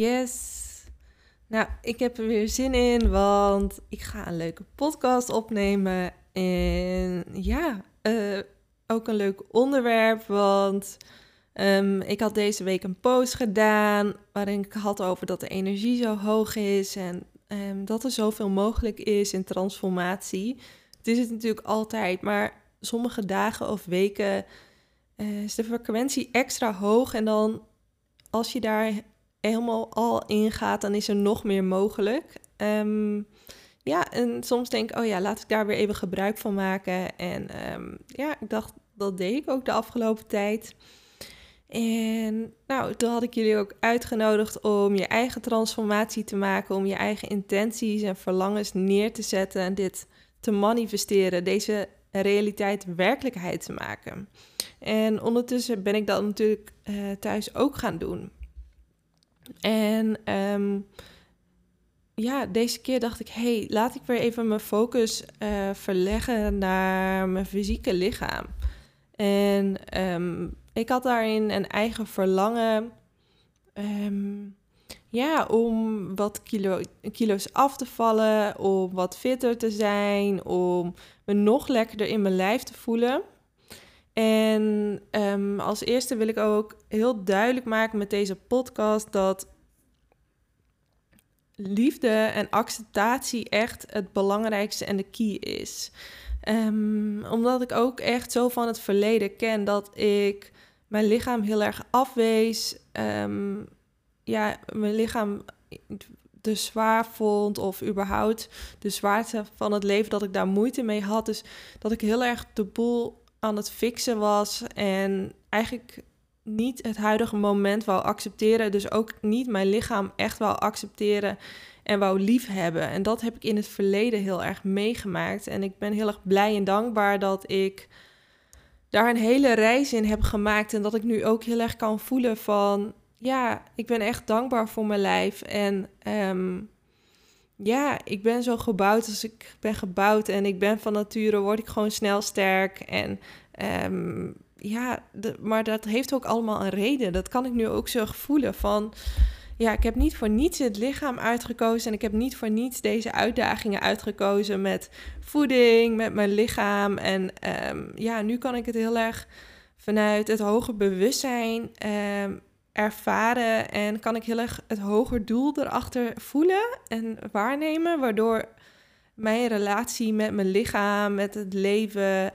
Yes. Nou, ik heb er weer zin in, want ik ga een leuke podcast opnemen. En ja, uh, ook een leuk onderwerp, want um, ik had deze week een post gedaan waarin ik had over dat de energie zo hoog is en um, dat er zoveel mogelijk is in transformatie. Het is het natuurlijk altijd, maar sommige dagen of weken uh, is de frequentie extra hoog en dan als je daar helemaal al in gaat, dan is er nog meer mogelijk. Um, ja, en soms denk ik, oh ja, laat ik daar weer even gebruik van maken. En um, ja, ik dacht, dat deed ik ook de afgelopen tijd. En nou, toen had ik jullie ook uitgenodigd om je eigen transformatie te maken, om je eigen intenties en verlangens neer te zetten en dit te manifesteren, deze realiteit werkelijkheid te maken. En ondertussen ben ik dat natuurlijk uh, thuis ook gaan doen. En um, ja, deze keer dacht ik, hey, laat ik weer even mijn focus uh, verleggen naar mijn fysieke lichaam. En um, ik had daarin een eigen verlangen. Um, ja, om wat kilo, kilo's af te vallen, om wat fitter te zijn, om me nog lekkerder in mijn lijf te voelen. En als eerste wil ik ook heel duidelijk maken met deze podcast dat liefde en acceptatie echt het belangrijkste en de key is. Um, omdat ik ook echt zo van het verleden ken dat ik mijn lichaam heel erg afwees. Um, ja, mijn lichaam te zwaar vond of überhaupt de zwaarte van het leven dat ik daar moeite mee had. Dus dat ik heel erg de boel aan het fixen was en eigenlijk niet het huidige moment wou accepteren. Dus ook niet mijn lichaam echt wou accepteren en wou lief hebben. En dat heb ik in het verleden heel erg meegemaakt. En ik ben heel erg blij en dankbaar dat ik daar een hele reis in heb gemaakt. En dat ik nu ook heel erg kan voelen van... Ja, ik ben echt dankbaar voor mijn lijf. En um, ja, ik ben zo gebouwd als ik ben gebouwd. En ik ben van nature, word ik gewoon snel sterk. En um, ja, maar dat heeft ook allemaal een reden. Dat kan ik nu ook zo voelen van... Ja, ik heb niet voor niets het lichaam uitgekozen en ik heb niet voor niets deze uitdagingen uitgekozen met voeding, met mijn lichaam. En um, ja, nu kan ik het heel erg vanuit het hoger bewustzijn um, ervaren en kan ik heel erg het hoger doel erachter voelen en waarnemen, waardoor mijn relatie met mijn lichaam, met het leven,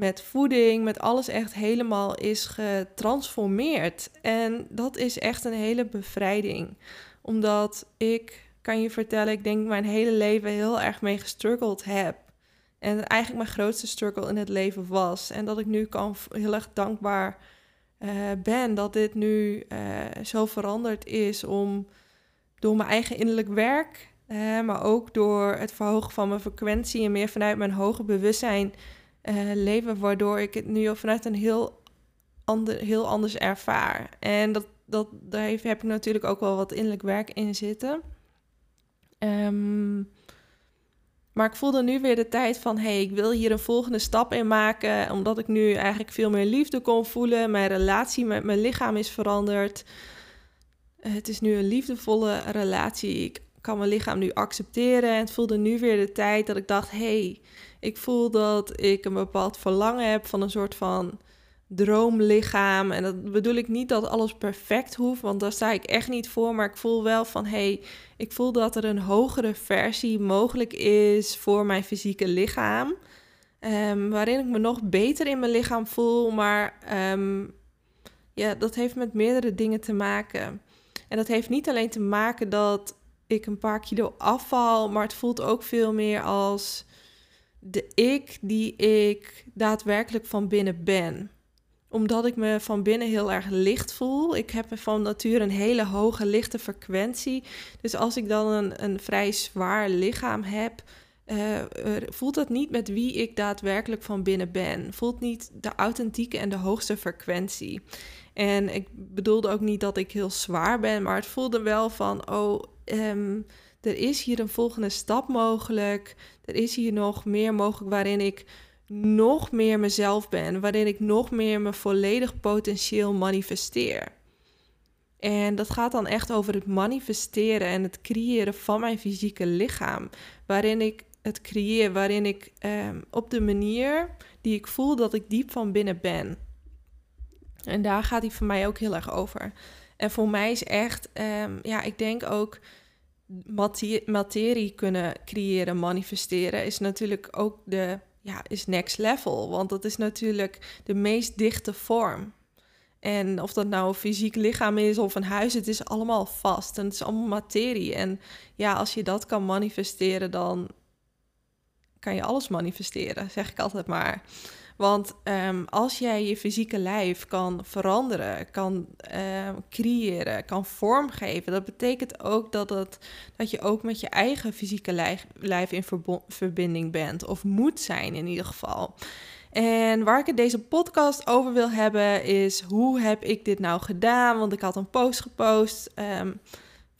met voeding, met alles echt helemaal is getransformeerd. En dat is echt een hele bevrijding. Omdat ik, kan je vertellen, ik denk mijn hele leven heel erg mee gestruggeld heb. En eigenlijk mijn grootste struggle in het leven was. En dat ik nu kan heel erg dankbaar uh, ben dat dit nu uh, zo veranderd is om door mijn eigen innerlijk werk, maar ook door het verhogen van mijn frequentie en meer vanuit mijn hoger bewustzijn uh, leven, waardoor ik het nu vanuit een heel, ander, heel anders ervaar. En dat, dat, daar heb ik natuurlijk ook wel wat innerlijk werk in zitten. Um, maar ik voelde nu weer de tijd van, hé, hey, ik wil hier een volgende stap in maken, omdat ik nu eigenlijk veel meer liefde kon voelen. Mijn relatie met mijn lichaam is veranderd. Het is nu een liefdevolle relatie. Ik kan mijn lichaam nu accepteren. En het voelde nu weer de tijd dat ik dacht, hé, hey, ik voel dat ik een bepaald verlangen heb van een soort van droomlichaam. En dat bedoel ik niet dat alles perfect hoeft, want daar sta ik echt niet voor. Maar ik voel wel van hey, ik voel dat er een hogere versie mogelijk is voor mijn fysieke lichaam. Um, waarin ik me nog beter in mijn lichaam voel. Maar um, ja, dat heeft met meerdere dingen te maken. En dat heeft niet alleen te maken dat ik een paar kilo afval, maar het voelt ook veel meer als de ik die ik daadwerkelijk van binnen ben. omdat ik me van binnen heel erg licht voel. Ik heb van nature een hele hoge lichte frequentie. Dus als ik dan een, een vrij zwaar lichaam heb, uh, voelt dat niet met wie ik daadwerkelijk van binnen ben. Voelt niet de authentieke en de hoogste frequentie. En ik bedoelde ook niet dat ik heel zwaar ben, maar het voelde wel van, oh, um, er is hier een volgende stap mogelijk. Er is hier nog meer mogelijk waarin ik nog meer mezelf ben, waarin ik nog meer mijn volledig potentieel manifesteer. En dat gaat dan echt over het manifesteren en het creëren van mijn fysieke lichaam, waarin ik het creëer, waarin ik ehm, op de manier die ik voel dat ik diep van binnen ben. En daar gaat hij voor mij ook heel erg over. En voor mij is echt, ehm, ja, ik denk ook materie kunnen creëren, manifesteren, is natuurlijk ook de, ja, is next level. Want dat is natuurlijk de meest dichte vorm. En of dat nou een fysiek lichaam is of een huis, het is allemaal vast en het is allemaal materie. En ja, als je dat kan manifesteren, dan kan je alles manifesteren, zeg ik altijd maar. Want um, als jij je fysieke lijf kan veranderen, kan um, creëren, kan vormgeven, dat betekent ook dat, dat je ook met je eigen fysieke lijf, in verbinding bent, of moet zijn in ieder geval. En waar ik het deze podcast over wil hebben is hoe heb ik dit nou gedaan? Want ik had een post gepost. Um,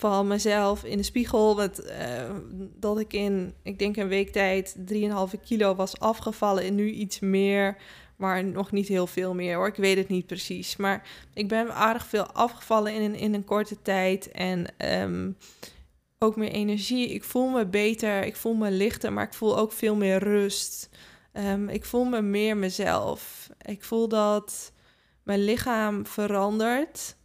van mezelf in de spiegel. Met, uh, dat ik in, ik denk een week tijd, 3,5 kilo was afgevallen. En nu iets meer, maar nog niet heel veel meer hoor. Ik weet het niet precies. Maar ik ben aardig veel afgevallen in een, in een korte tijd. En um, ook meer energie. Ik voel me beter, ik voel me lichter, maar ik voel ook veel meer rust. Um, ik voel me meer mezelf. Ik voel dat mijn lichaam verandert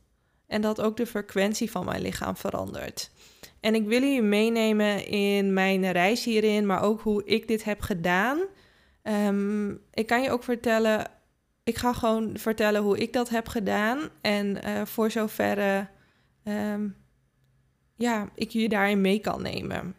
en dat ook de frequentie van mijn lichaam verandert. En ik wil jullie meenemen in mijn reis hierin, maar ook hoe ik dit heb gedaan. Um, ik kan je ook vertellen, ik ga gewoon vertellen hoe ik dat heb gedaan. En uh, voor zover um, ja, ik je daarin mee kan nemen.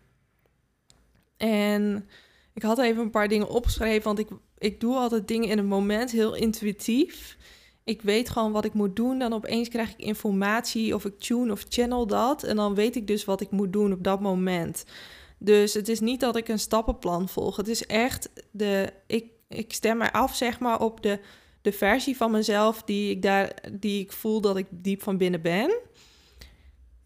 En ik had even een paar dingen opgeschreven, want ik, ik doe altijd dingen in het moment heel intuïtief ik weet gewoon wat ik moet doen. Dan opeens krijg ik informatie of ik tune of channel dat. En dan weet ik dus wat ik moet doen op dat moment. Dus het is niet dat ik een stappenplan volg. Het is echt de. Ik, ik stem mij af, zeg maar, op de, de versie van mezelf die ik, daar, die ik voel dat ik diep van binnen ben.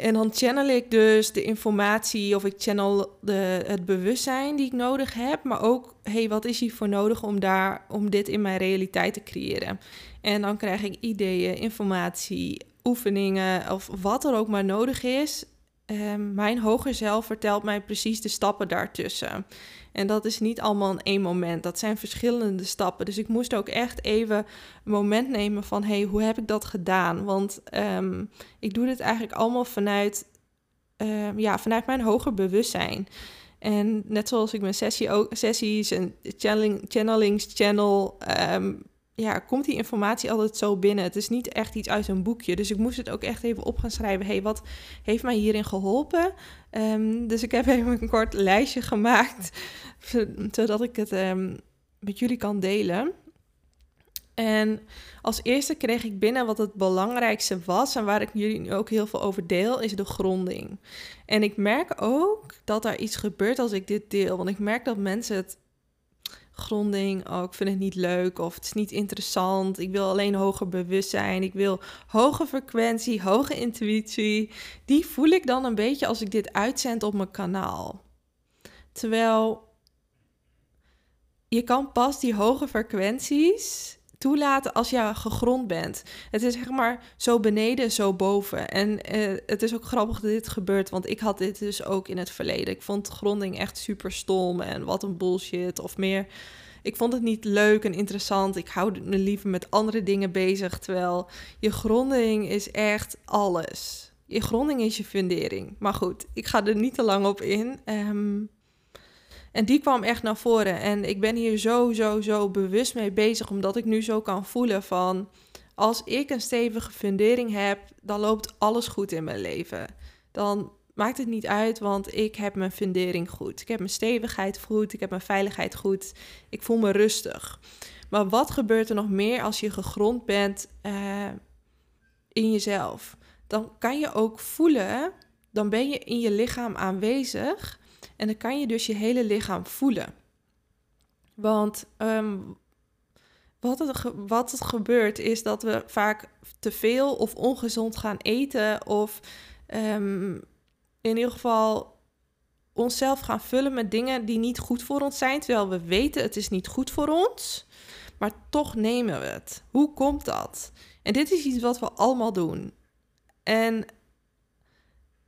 En dan channel ik dus de informatie of ik channel de, het bewustzijn die ik nodig heb. Maar ook, hey, wat is hiervoor nodig om, daar, om dit in mijn realiteit te creëren? En dan krijg ik ideeën, informatie, oefeningen of wat er ook maar nodig is. Um, mijn hoger zelf vertelt mij precies de stappen daartussen. En dat is niet allemaal in één moment. Dat zijn verschillende stappen. Dus ik moest ook echt even een moment nemen van... hé, hey, hoe heb ik dat gedaan? Want um, ik doe dit eigenlijk allemaal vanuit, um, ja, vanuit mijn hoger bewustzijn. En net zoals ik mijn sessie ook, sessies en channeling, channelings channel... ja, komt die informatie altijd zo binnen. Het is niet echt iets uit een boekje. Dus ik moest het ook echt even op gaan schrijven. hey, wat heeft mij hierin geholpen? Um, dus ik heb even een kort lijstje gemaakt, zodat ik het um, met jullie kan delen. En als eerste kreeg ik binnen wat het belangrijkste was en waar ik jullie nu ook heel veel over deel, is de gronding. En ik merk ook dat er iets gebeurt als ik dit deel. Want ik merk dat mensen het gronding, oh, ik vind het niet leuk of het is niet interessant. Ik wil alleen hoger bewustzijn. Ik wil hoge frequentie, hoge intuïtie. Die voel ik dan een beetje als ik dit uitzend op mijn kanaal. Terwijl je kan pas die hoge frequenties toelaten als je gegrond bent. Het is zeg maar zo beneden, zo boven. En uh, het is ook grappig dat dit gebeurt, want ik had dit dus ook in het verleden. Ik vond gronding echt super stom en wat een bullshit. Of meer, ik vond het niet leuk en interessant. Ik hou me liever met andere dingen bezig. Terwijl je gronding is echt alles. Je gronding is je fundering. Maar goed, ik ga er niet te lang op in. Um, en die kwam echt naar voren. En ik ben hier zo, zo, zo bewust mee bezig, omdat ik nu zo kan voelen van als ik een stevige fundering heb, dan loopt alles goed in mijn leven. Dan maakt het niet uit, want ik heb mijn fundering goed. Ik heb mijn stevigheid goed, ik heb mijn veiligheid goed. Ik voel me rustig. Maar wat gebeurt er nog meer als je gegrond bent uh, in jezelf? Dan kan je ook voelen, dan ben je in je lichaam aanwezig en dan kan je dus je hele lichaam voelen. Want um, wat, het, wat het gebeurt is dat we vaak te veel of ongezond gaan eten of um, in ieder geval onszelf gaan vullen met dingen die niet goed voor ons zijn, terwijl we weten het is niet goed voor ons, maar toch nemen we het. Hoe komt dat? En dit is iets wat we allemaal doen. En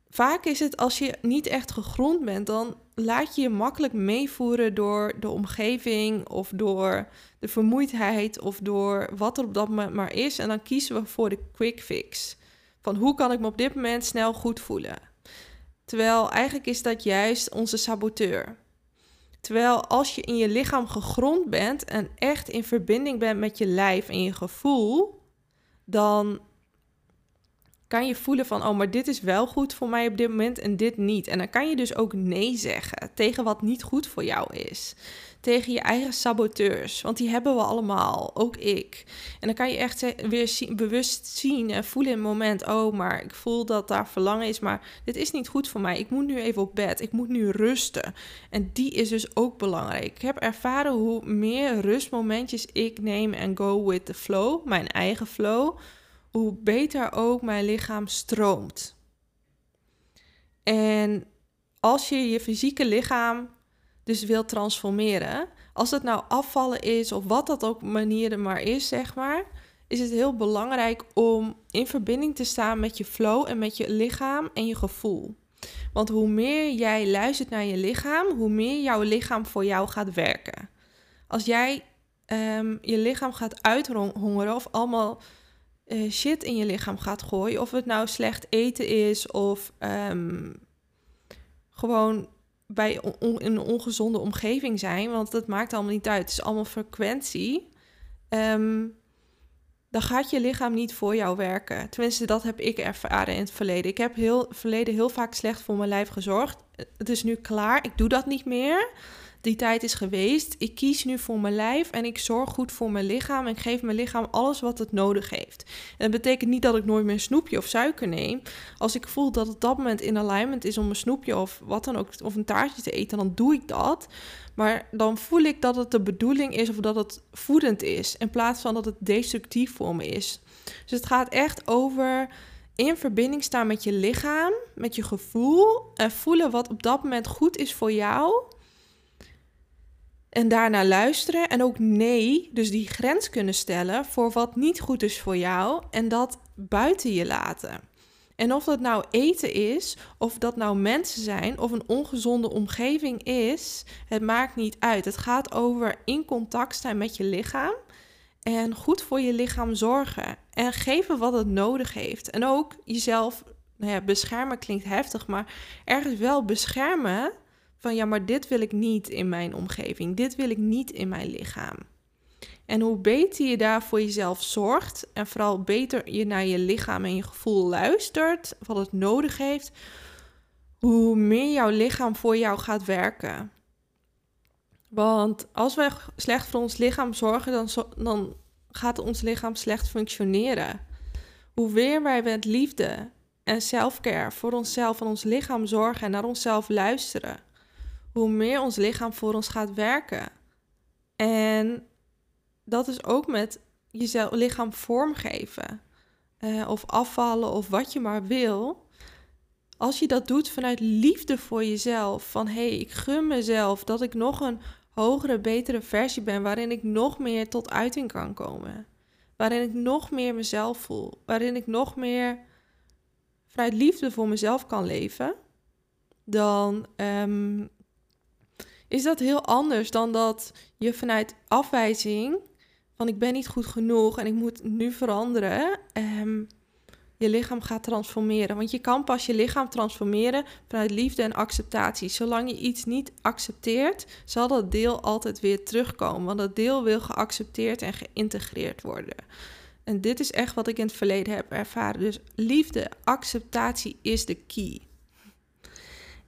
vaak is het als je niet echt gegrond bent, dan laat je je makkelijk meevoeren door de omgeving of door de vermoeidheid of door wat er op dat moment maar is. En dan kiezen we voor de quick fix. Van hoe kan ik me op dit moment snel goed voelen? Terwijl eigenlijk is dat juist onze saboteur. Terwijl als je in je lichaam gegrond bent en echt in verbinding bent met je lijf en je gevoel, dan kan je voelen van, oh, maar dit is wel goed voor mij op dit moment en dit niet. En dan kan je dus ook nee zeggen tegen wat niet goed voor jou is. Tegen je eigen saboteurs, want die hebben we allemaal, ook ik. En dan kan je echt weer bewust zien en voelen in het moment, oh, maar ik voel dat daar verlangen is, maar dit is niet goed voor mij. Ik moet nu even op bed, ik moet nu rusten. En die is dus ook belangrijk. Ik heb ervaren hoe meer rustmomentjes ik neem en go with the flow, mijn eigen flow hoe beter ook mijn lichaam stroomt. En als je je fysieke lichaam dus wil transformeren, als het nou afvallen is of wat dat ook manier maar is, zeg maar, is het heel belangrijk om in verbinding te staan met je flow en met je lichaam en je gevoel. Want hoe meer jij luistert naar je lichaam, hoe meer jouw lichaam voor jou gaat werken. Als jij um, je lichaam gaat uithongeren of allemaal uh, shit in je lichaam gaat gooien. Of het nou slecht eten is of um, gewoon bij een ongezonde omgeving zijn. Want dat maakt allemaal niet uit. Het is allemaal frequentie. Um, dan gaat je lichaam niet voor jou werken. Tenminste, dat heb ik ervaren in het verleden. Ik heb heel verleden heel vaak slecht voor mijn lijf gezorgd. Het is nu klaar. Ik doe dat niet meer die tijd is geweest. Ik kies nu voor mijn lijf en ik zorg goed voor mijn lichaam. En ik geef mijn lichaam alles wat het nodig heeft. En dat betekent niet dat ik nooit meer snoepje of suiker neem. Als ik voel dat het dat moment in alignment is om een snoepje of wat dan ook, of een taartje te eten, dan doe ik dat. Maar dan voel ik dat het de bedoeling is of dat het voedend is. In plaats van dat het destructief voor me is. Dus het gaat echt over in verbinding staan met je lichaam, met je gevoel en voelen wat op dat moment goed is voor jou. En daarna luisteren en ook nee, dus die grens kunnen stellen voor wat niet goed is voor jou en dat buiten je laten. En of dat nou eten is, of dat nou mensen zijn, of een ongezonde omgeving is, het maakt niet uit. Het gaat over in contact zijn met je lichaam en goed voor je lichaam zorgen en geven wat het nodig heeft. En ook jezelf, nou ja, beschermen klinkt heftig, maar ergens wel beschermen van ja, maar dit wil ik niet in mijn omgeving, dit wil ik niet in mijn lichaam. En hoe beter je daar voor jezelf zorgt en vooral beter je naar je lichaam en je gevoel luistert, wat het nodig heeft, hoe meer jouw lichaam voor jou gaat werken. Want als wij slecht voor ons lichaam zorgen, dan, dan gaat ons lichaam slecht functioneren. Hoe weer wij met liefde en selfcare voor onszelf en ons lichaam zorgen en naar onszelf luisteren, hoe meer ons lichaam voor ons gaat werken. En dat is ook met jezelf lichaam vormgeven. Uh, of afvallen of wat je maar wil. Als je dat doet vanuit liefde voor jezelf. Van hé, hey, ik gun mezelf dat ik nog een hogere, betere versie ben. Waarin ik nog meer tot uiting kan komen. Waarin ik nog meer mezelf voel. Waarin ik nog meer vanuit liefde voor mezelf kan leven. Dan um, is dat heel anders dan dat je vanuit afwijzing van ik ben niet goed genoeg en ik moet nu veranderen, um, je lichaam gaat transformeren. Want je kan pas je lichaam transformeren vanuit liefde en acceptatie. Zolang je iets niet accepteert, zal dat deel altijd weer terugkomen. Want dat deel wil geaccepteerd en geïntegreerd worden. En dit is echt wat ik in het verleden heb ervaren. Dus liefde, acceptatie is de key.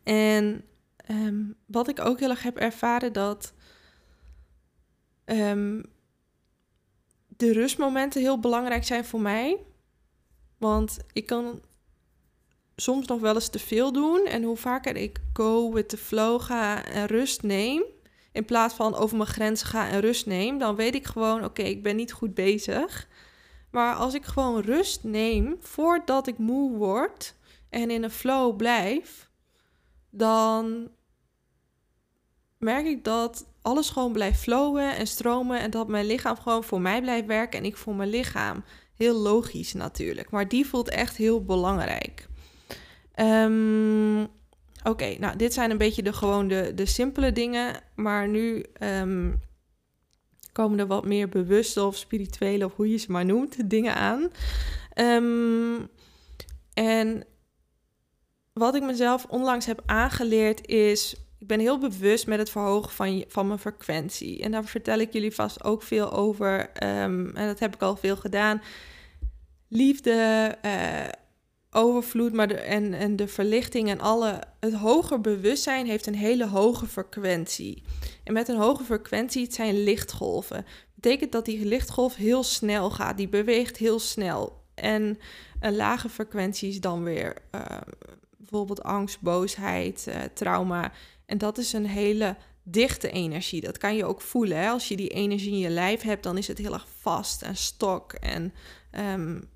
En Um, wat ik ook heel erg heb ervaren dat um, de rustmomenten heel belangrijk zijn voor mij. Want ik kan soms nog wel eens te veel doen. En hoe vaker ik go with the flow ga en rust neem, in plaats van over mijn grenzen ga en rust neem, dan weet ik gewoon: oké, ik ben niet goed bezig. Maar als ik gewoon rust neem voordat ik moe word en in een flow blijf, dan merk ik dat alles gewoon blijft flowen en stromen en dat mijn lichaam gewoon voor mij blijft werken en ik voor mijn lichaam. Heel logisch natuurlijk, maar die voelt echt heel belangrijk. Um, Oké, nou dit zijn een beetje de, gewoon de, de simpele dingen, maar nu um, komen er wat meer bewuste of spirituele, of hoe je ze maar noemt, dingen aan. Um, en wat ik mezelf onlangs heb aangeleerd is ik ben heel bewust met het verhogen van, van mijn frequentie. En daar vertel ik jullie vast ook veel over. Um, en dat heb ik al veel gedaan. Liefde, uh, overvloed maar en, en de verlichting en alle. Het hoger bewustzijn heeft een hele hoge frequentie. En met een hoge frequentie, het zijn lichtgolven. betekent dat die lichtgolf heel snel gaat. Die beweegt heel snel. En een lage frequentie is dan weer uh, bijvoorbeeld angst, boosheid, uh, trauma en dat is een hele dichte energie. Dat kan je ook voelen. Hè? Als je die energie in je lijf hebt, dan is het heel erg vast en stok. En um,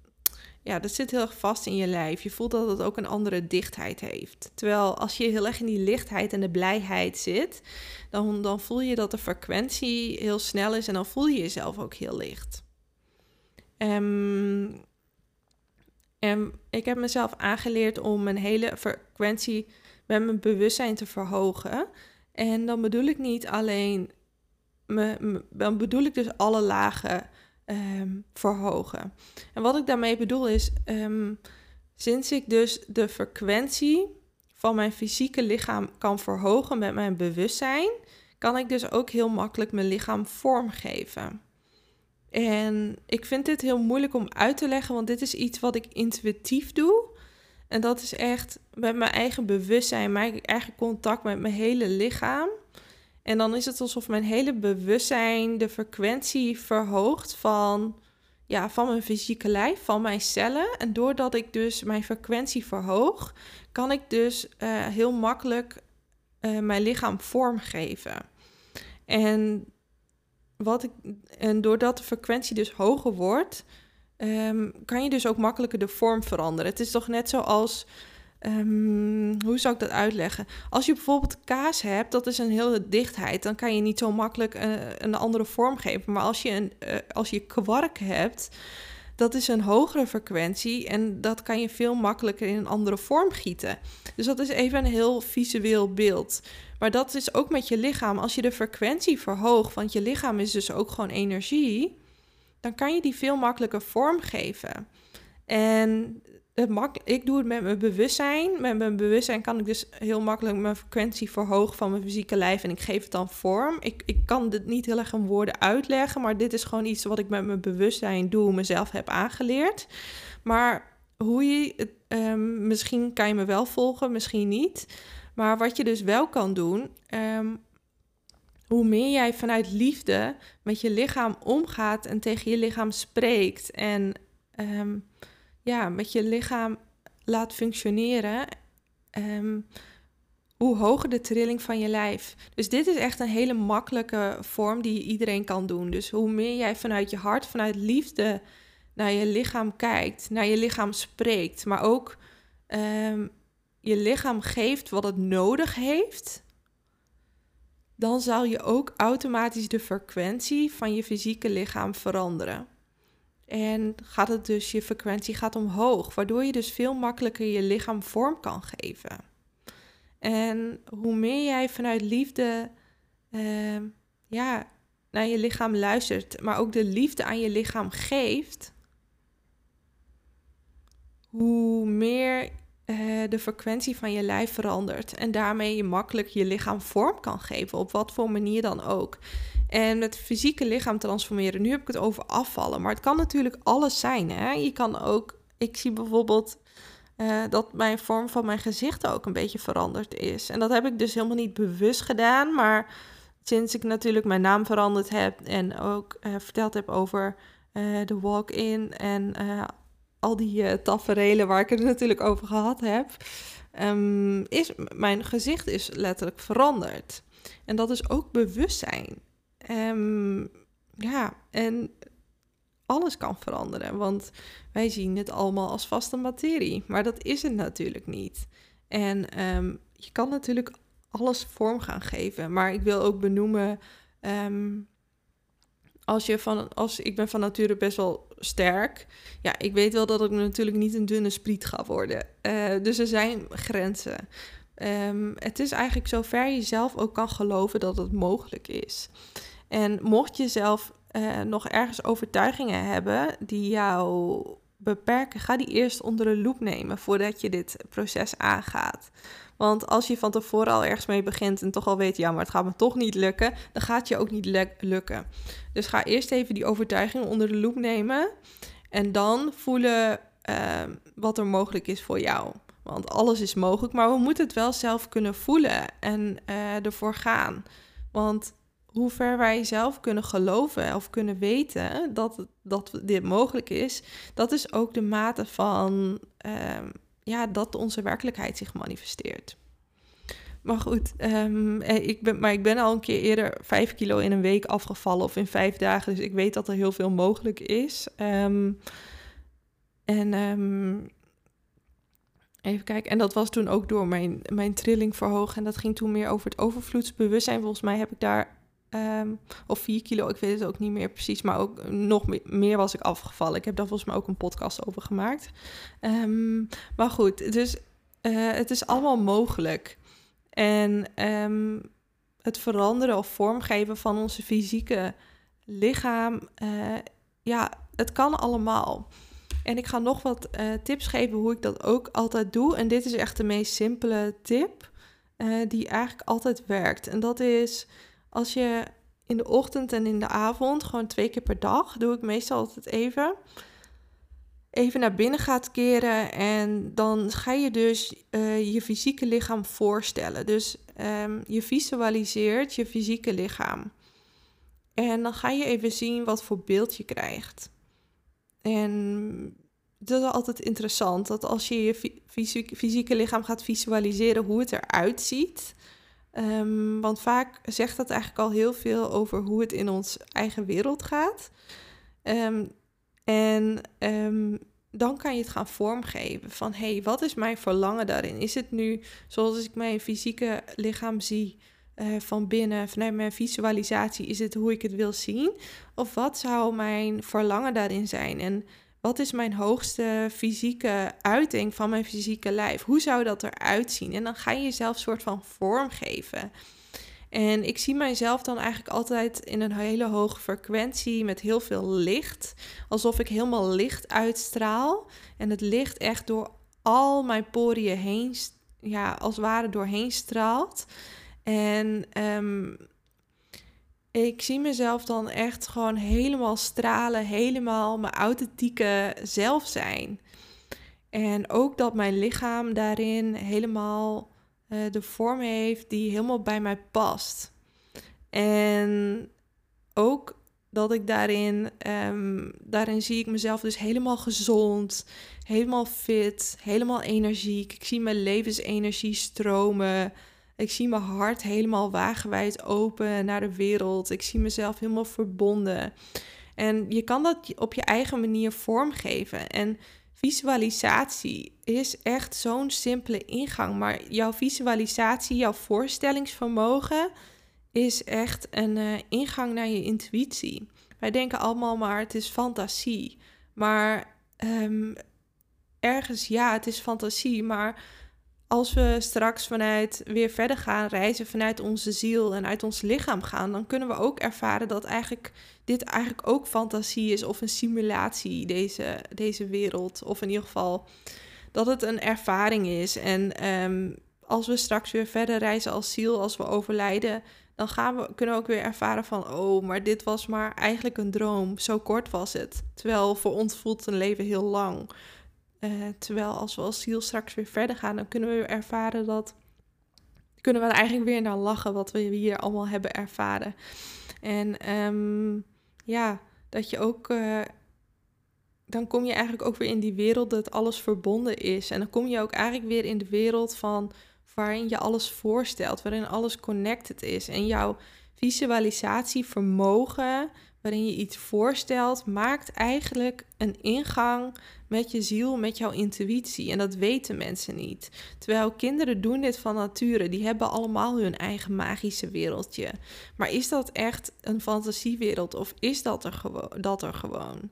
ja, dat zit heel erg vast in je lijf. Je voelt dat het ook een andere dichtheid heeft. Terwijl als je heel erg in die lichtheid en de blijheid zit, dan, dan voel je dat de frequentie heel snel is en dan voel je jezelf ook heel licht. En ik heb mezelf aangeleerd om een hele frequentie met mijn bewustzijn te verhogen. En dan bedoel ik niet alleen, me, dan bedoel ik dus alle lagen ehm, verhogen. En wat ik daarmee bedoel is, um, sinds ik dus de frequentie van mijn fysieke lichaam kan verhogen met mijn bewustzijn, kan ik dus ook heel makkelijk mijn lichaam vormgeven. En ik vind dit heel moeilijk om uit te leggen, want dit is iets wat ik intuïtief doe. En dat is echt met mijn eigen bewustzijn, mijn eigen contact met mijn hele lichaam. En dan is het alsof mijn hele bewustzijn de frequentie verhoogt van, ja, van mijn fysieke lijf, van mijn cellen. En doordat ik dus mijn frequentie verhoog, kan ik dus uh, heel makkelijk uh, mijn lichaam vormgeven. En, wat ik, en doordat de frequentie dus hoger wordt, um, kan je dus ook makkelijker de vorm veranderen. Het is toch net zoals. Um, hoe zou ik dat uitleggen? Als je bijvoorbeeld kaas hebt, dat is een hele dichtheid, dan kan je niet zo makkelijk uh, een andere vorm geven. Maar als je, een, uh, als je kwark hebt, dat is een hogere frequentie en dat kan je veel makkelijker in een andere vorm gieten. Dus dat is even een heel visueel beeld. Maar dat is ook met je lichaam. Als je de frequentie verhoogt, want je lichaam is dus ook gewoon energie dan kan je die veel makkelijker vormgeven. En het ik doe het met mijn bewustzijn. Met mijn bewustzijn kan ik dus heel makkelijk mijn frequentie verhogen van mijn fysieke lijf en ik geef het dan vorm. Ik, ik kan dit niet heel erg in woorden uitleggen, maar dit is gewoon iets wat ik met mijn bewustzijn doe, mezelf heb aangeleerd. Maar hoe je, um, misschien kan je me wel volgen, misschien niet. Maar wat je dus wel kan doen, um, hoe meer jij vanuit liefde met je lichaam omgaat en tegen je lichaam spreekt en ehm, ja, met je lichaam laat functioneren, um, hoe hoger de trilling van je lijf. Dus dit is echt een hele makkelijke vorm die iedereen kan doen. Dus hoe meer jij vanuit je hart, vanuit liefde naar je lichaam kijkt, naar je lichaam spreekt, maar ook um, je lichaam geeft wat het nodig heeft dan zal je ook automatisch de frequentie van je fysieke lichaam veranderen. En gaat het dus, je frequentie gaat omhoog, waardoor je dus veel makkelijker je lichaam vorm kan geven. En hoe meer jij vanuit liefde uh, ja, naar je lichaam luistert, maar ook de liefde aan je lichaam geeft, hoe meer uh, de frequentie van je lijf verandert. En daarmee je makkelijk je lichaam vorm kan geven, op wat voor manier dan ook. En met fysieke lichaam transformeren, nu heb ik het over afvallen, maar het kan natuurlijk alles zijn. Hè? Je kan ook, ik zie bijvoorbeeld uh, dat mijn vorm van mijn gezicht ook een beetje veranderd is. En dat heb ik dus helemaal niet bewust gedaan, maar sinds ik natuurlijk mijn naam veranderd heb en ook uh, verteld heb over de walk-in en al die uh, taferelen waar ik het natuurlijk over gehad heb, um, is mijn gezicht is letterlijk veranderd. En dat is ook bewustzijn. Um, ja, en alles kan veranderen, want wij zien het allemaal als vaste materie, maar dat is het natuurlijk niet. En um, je kan natuurlijk alles vorm gaan geven, maar ik wil ook benoemen als je van, als ik ben van nature best wel sterk. Ja, ik weet wel dat ik natuurlijk niet een dunne spriet ga worden. Uh, dus er zijn grenzen. Um, het is eigenlijk zover je zelf ook kan geloven dat het mogelijk is. En mocht je zelf uh, nog ergens overtuigingen hebben die jou beperken, ga die eerst onder de loep nemen voordat je dit proces aangaat. Want als je van tevoren al ergens mee begint en toch al weet, ja, maar het gaat me toch niet lukken, dan gaat je ook niet lukken. Dus ga eerst even die overtuiging onder de loep nemen en dan voelen uh, wat er mogelijk is voor jou. Want alles is mogelijk, maar we moeten het wel zelf kunnen voelen en uh, ervoor gaan. Want hoe ver wij zelf kunnen geloven of kunnen weten dat, dat dit mogelijk is, dat is ook de mate van uh, ja, dat onze werkelijkheid zich manifesteert. Maar goed, um, ik ben, maar ik ben al een keer eerder vijf kilo in een week afgevallen of in vijf dagen. Dus ik weet dat er heel veel mogelijk is. Um, en even kijken. En dat was toen ook door mijn, mijn trilling verhogen. En dat ging toen meer over het overvloedsbewustzijn. Volgens mij heb ik daar Um, of 4 kilo, ik weet het ook niet meer precies, maar ook nog meer was ik afgevallen. Ik heb daar volgens mij ook een podcast over gemaakt. Um, maar goed, dus het is allemaal mogelijk. En um, het veranderen of vormgeven van onze fysieke lichaam, uh, ja, het kan allemaal. En ik ga nog wat uh, tips geven hoe ik dat ook altijd doe. En dit is echt de meest simpele tip die eigenlijk altijd werkt. En dat is als je in de ochtend en in de avond, gewoon twee keer per dag, doe ik meestal altijd even. Even naar binnen gaat keren en dan ga je dus uh, je fysieke lichaam voorstellen. Dus um, je visualiseert je fysieke lichaam. En dan ga je even zien wat voor beeld je krijgt. En dat is altijd interessant, dat als je je fysieke lichaam gaat visualiseren hoe het eruit ziet, Um, want vaak zegt dat eigenlijk al heel veel over hoe het in ons eigen wereld gaat. Um, en um, dan kan je het gaan vormgeven van hé, hey, wat is mijn verlangen daarin? Is het nu zoals ik mijn fysieke lichaam zie uh, van binnen, vanuit mijn visualisatie, is het hoe ik het wil zien? Of wat zou mijn verlangen daarin zijn? En wat is mijn hoogste fysieke uiting van mijn fysieke lijf? Hoe zou dat eruit zien? En dan ga je jezelf een soort van vorm geven. En ik zie mijzelf dan eigenlijk altijd in een hele hoge frequentie met heel veel licht. Alsof ik helemaal licht uitstraal. En het licht echt door al mijn poriën heen, ja, als het ware doorheen straalt. En um, ik zie mezelf dan echt gewoon helemaal stralen, helemaal mijn authentieke zelf zijn. En ook dat mijn lichaam daarin helemaal uh, de vorm heeft die helemaal bij mij past. En ook dat ik daarin, um, daarin zie ik mezelf dus helemaal gezond, helemaal fit, helemaal energiek. Ik zie mijn levensenergie stromen. Ik zie mijn hart helemaal wagenwijd open naar de wereld. Ik zie mezelf helemaal verbonden. En je kan dat op je eigen manier vormgeven. En visualisatie is echt zo'n simpele ingang. Maar jouw visualisatie, jouw voorstellingsvermogen is echt een uh, ingang naar je intuïtie. Wij denken allemaal maar het is fantasie. Maar um, ergens ja, het is fantasie. Maar als we straks vanuit weer verder gaan reizen vanuit onze ziel en uit ons lichaam gaan, dan kunnen we ook ervaren dat eigenlijk dit eigenlijk ook fantasie is of een simulatie, deze, deze wereld. Of in ieder geval dat het een ervaring is. En um, als we straks weer verder reizen als ziel, als we overlijden, dan gaan we, kunnen we ook weer ervaren van, oh, maar dit was maar eigenlijk een droom. Zo kort was het. Terwijl voor ons voelt een leven heel lang. Uh, terwijl als we als ziel straks weer verder gaan, dan kunnen we ervaren dat. Kunnen we er eigenlijk weer naar lachen wat we hier allemaal hebben ervaren. En um, ja, dat je ook uh, dan kom je eigenlijk ook weer in die wereld dat alles verbonden is. En dan kom je ook eigenlijk weer in de wereld van waarin je alles voorstelt, waarin alles connected is. En jouw visualisatievermogen, waarin je iets voorstelt, maakt eigenlijk een ingang met je ziel, met jouw intuïtie. En dat weten mensen niet. Terwijl kinderen doen dit van nature. Die hebben allemaal hun eigen magische wereldje. Maar is dat echt een fantasiewereld of is dat er, gewoon, dat er gewoon?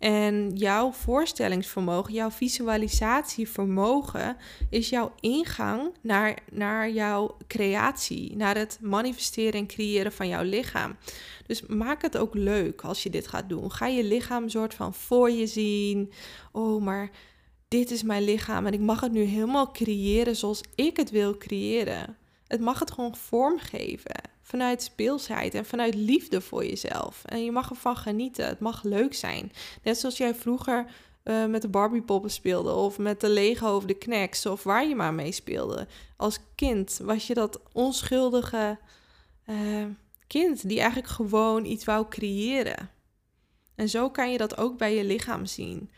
En jouw voorstellingsvermogen, jouw visualisatievermogen is jouw ingang naar, naar jouw creatie, naar het manifesteren en creëren van jouw lichaam. Dus maak het ook leuk als je dit gaat doen. Ga je lichaam soort van voor je zien. Oh, maar dit is mijn lichaam en ik mag het nu helemaal creëren zoals ik het wil creëren. Het mag het gewoon vormgeven vanuit speelsheid en vanuit liefde voor jezelf. En je mag ervan genieten. Het mag leuk zijn. Net zoals jij vroeger uh, met de Barbie-poppen speelde, of met de Lego of de Knacks, of waar je maar mee speelde. Als kind was je dat onschuldige uh, kind die eigenlijk gewoon iets wou creëren. En zo kan je dat ook bij je lichaam zien.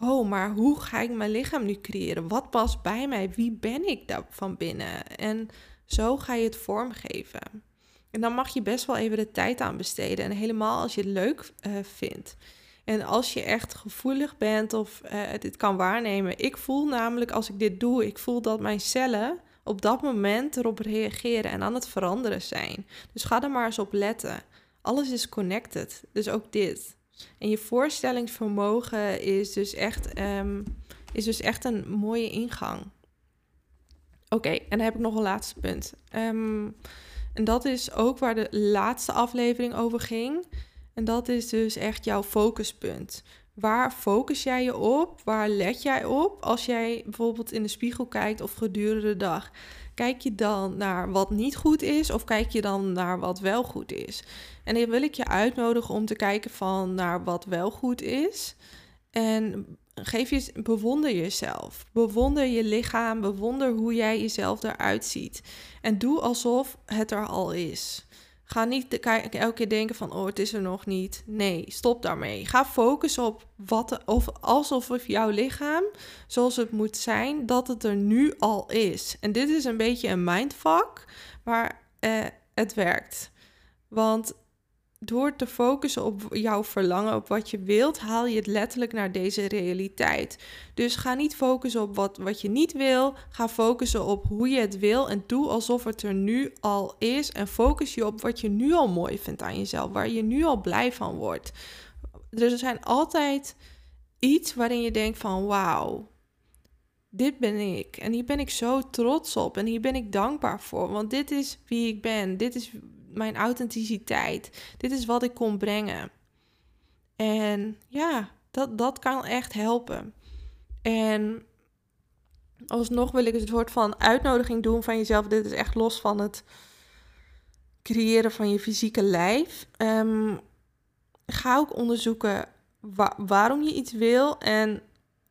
Oh, maar hoe ga ik mijn lichaam nu creëren? Wat past bij mij? Wie ben ik daar van binnen? En zo ga je het vormgeven. En dan mag je best wel even de tijd aan besteden. En helemaal als je het leuk uh, vindt. En als je echt gevoelig bent of dit kan waarnemen. Ik voel namelijk als ik dit doe, ik voel dat mijn cellen op dat moment erop reageren en aan het veranderen zijn. Dus ga er maar eens op letten. Alles is connected, dus ook dit. En je voorstellingsvermogen is dus echt, um, is dus echt een mooie ingang. Oké, en dan heb ik nog een laatste punt. Um, en dat is ook waar de laatste aflevering over ging. En dat is dus echt jouw focuspunt. Waar focus jij je op? Waar let jij op als jij bijvoorbeeld in de spiegel kijkt of gedurende de dag? Kijk je dan naar wat niet goed is of kijk je dan naar wat wel goed is? En dan wil ik je uitnodigen om te kijken van naar wat wel goed is. En geef je, bewonder jezelf. Bewonder je lichaam. Bewonder hoe jij jezelf eruit ziet. En doe alsof het er al is. Ga niet elke keer denken van, oh, het is er nog niet. Nee, stop daarmee. Ga focussen op wat, of alsof jouw lichaam, zoals het moet zijn, dat het er nu al is. En dit is een beetje een mindfuck, maar eh, het werkt. Want door te focussen op jouw verlangen, op wat je wilt, haal je het letterlijk naar deze realiteit. Dus ga niet focussen op wat, wat je niet wil. Ga focussen op hoe je het wil en doe alsof het er nu al is. En focus je op wat je nu al mooi vindt aan jezelf, waar je nu al blij van wordt. Dus er zijn altijd iets waarin je denkt van wauw, dit ben ik. En hier ben ik zo trots op. En hier ben ik dankbaar voor. Want dit is wie ik ben. Dit is mijn authenticiteit. Dit is wat ik kon brengen. En ja, dat, dat kan echt helpen. En alsnog wil ik een soort van uitnodiging doen van jezelf. Dit is echt los van het creëren van je fysieke lijf. Um, ga ook onderzoeken waarom je iets wil en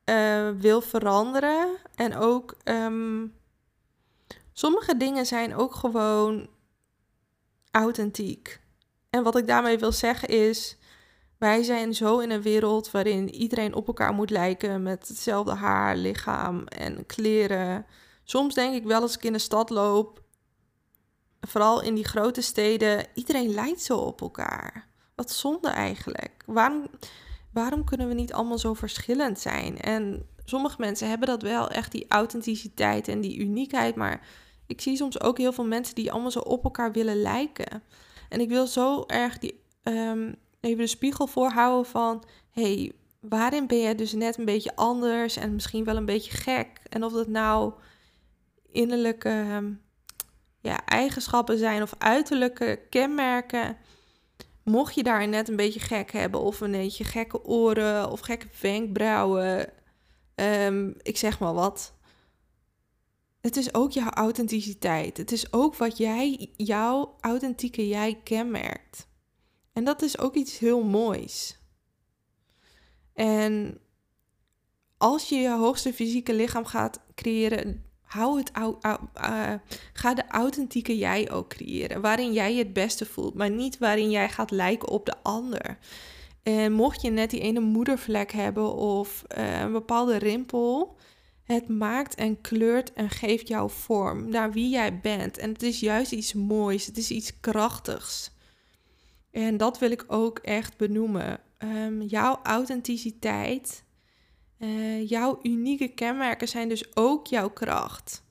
uh, wil veranderen. En ook um, sommige dingen zijn ook gewoon authentiek. En wat ik daarmee wil zeggen is, wij zijn zo in een wereld waarin iedereen op elkaar moet lijken met hetzelfde haar, lichaam en kleren. Soms denk ik wel als ik in de stad loop, vooral in die grote steden, iedereen lijkt zo op elkaar. Wat zonde eigenlijk. Waarom, waarom kunnen we niet allemaal zo verschillend zijn? En sommige mensen hebben dat wel, echt die authenticiteit en die uniekheid, maar ik zie soms ook heel veel mensen die allemaal zo op elkaar willen lijken. En ik wil zo erg die, um, even de spiegel voorhouden van... hey, waarin ben je dus net een beetje anders en misschien wel een beetje gek? En of dat nou innerlijke ehm, ja, eigenschappen zijn of uiterlijke kenmerken... Mocht je daar net een beetje gek hebben, of een beetje gekke oren of gekke wenkbrauwen, um, ik zeg maar wat, het is ook jouw authenticiteit. Het is ook wat jij, jouw authentieke jij kenmerkt. En dat is ook iets heel moois. En als je je hoogste fysieke lichaam gaat creëren, hou het, uh, ga de authentieke jij ook creëren. Waarin jij je het beste voelt, maar niet waarin jij gaat lijken op de ander. En mocht je net die ene moedervlek hebben of eh, een bepaalde rimpel, het maakt en kleurt en geeft jouw vorm naar wie jij bent. En het is juist iets moois, het is iets krachtigs. En dat wil ik ook echt benoemen. Ehm, jouw authenticiteit, uh, jouw unieke kenmerken zijn dus ook jouw kracht.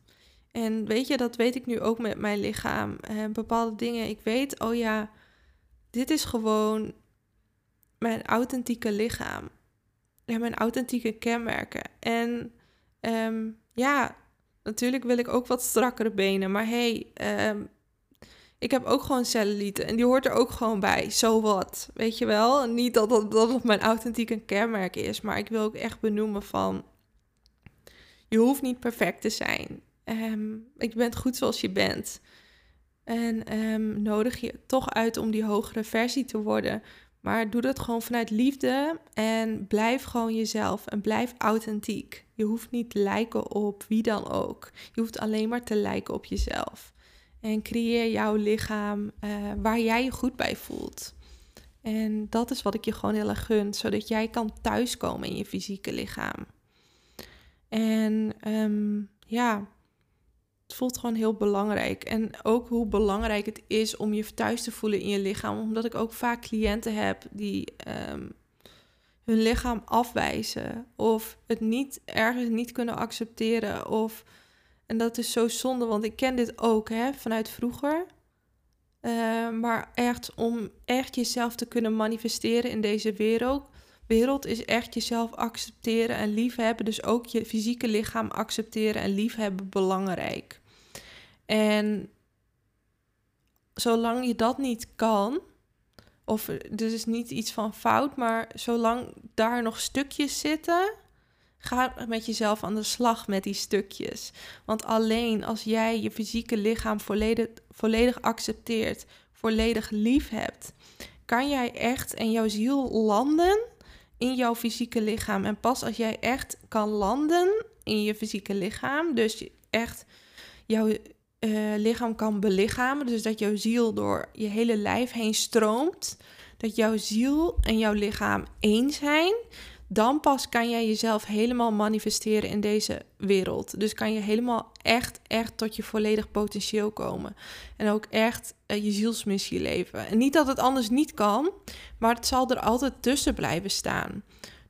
En weet je, dat weet ik nu ook met mijn lichaam. Uh, bepaalde dingen, ik weet, oh ja, dit is gewoon mijn authentieke lichaam. En mijn authentieke kenmerken. En Ehm, ja, natuurlijk wil ik ook wat strakkere benen. Maar hey, um, ik heb ook gewoon cellulite. En die hoort er ook gewoon bij. Zo wat. Weet je wel? Niet dat dat, dat mijn authentieke kenmerk is. Maar ik wil ook echt benoemen van... Je hoeft niet perfect te zijn. Um, je bent goed zoals je bent. En nodig je toch uit om die hogere versie te worden. Maar doe dat gewoon vanuit liefde en blijf gewoon jezelf en blijf authentiek. Je hoeft niet te lijken op wie dan ook. Je hoeft alleen maar te lijken op jezelf. En creëer jouw lichaam uh, waar jij je goed bij voelt. En dat is wat ik je gewoon heel erg gun, zodat jij kan thuiskomen in je fysieke lichaam. En um, ja, het voelt gewoon heel belangrijk. En ook hoe belangrijk het is om je thuis te voelen in je lichaam. Omdat ik ook vaak cliënten heb die um, hun lichaam afwijzen. Of het niet ergens niet kunnen accepteren. Of, en dat is zo zonde, want ik ken dit ook hè, vanuit vroeger. Uh, maar echt om echt jezelf te kunnen manifesteren in deze wereld. Wereld is echt jezelf accepteren en liefhebben. Dus ook je fysieke lichaam accepteren en liefhebben belangrijk. En zolang je dat niet kan, of dus is niet iets van fout, maar zolang daar nog stukjes zitten, ga met jezelf aan de slag met die stukjes. Want alleen als jij je fysieke lichaam volledig, volledig accepteert, volledig lief hebt, kan jij echt en jouw ziel landen in jouw fysieke lichaam. En pas als jij echt kan landen in je fysieke lichaam, dus echt jouw uh, lichaam kan belichamen. Dus dat jouw ziel door je hele lijf heen stroomt. Dat jouw ziel en jouw lichaam één zijn. Dan pas kan jij jezelf helemaal manifesteren in deze wereld. Dus kan je helemaal echt, echt tot je volledig potentieel komen. En ook echt uh, je zielsmissie leven. En niet dat het anders niet kan, maar het zal er altijd tussen blijven staan.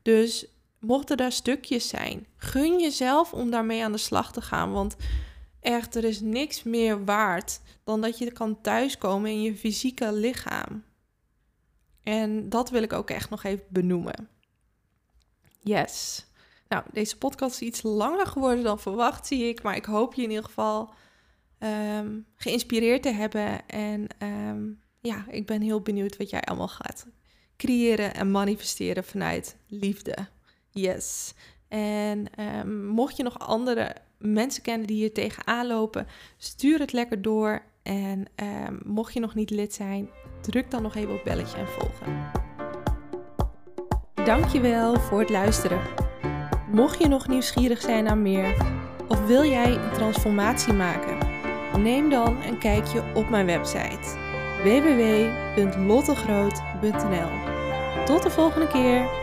Dus mochten daar stukjes zijn, gun jezelf om daarmee aan de slag te gaan. Want Echt, er is niks meer waard dan dat je kan thuiskomen in je fysieke lichaam. En dat wil ik ook echt nog even benoemen. Yes. Nou, deze podcast is iets langer geworden dan verwacht, zie ik. Maar ik hoop je in ieder geval ehm, geïnspireerd te hebben. En ehm, ja, ik ben heel benieuwd wat jij allemaal gaat creëren en manifesteren vanuit liefde. Yes. En um, mocht je nog andere mensen kennen die hier tegenaan lopen, stuur het lekker door. En um, mocht je nog niet lid zijn, druk dan nog even op belletje en volgen. Dankjewel voor het luisteren. Mocht je nog nieuwsgierig zijn naar meer, of wil jij een transformatie maken, neem dan een kijkje op mijn website www.lottegroot.nl. Tot de volgende keer!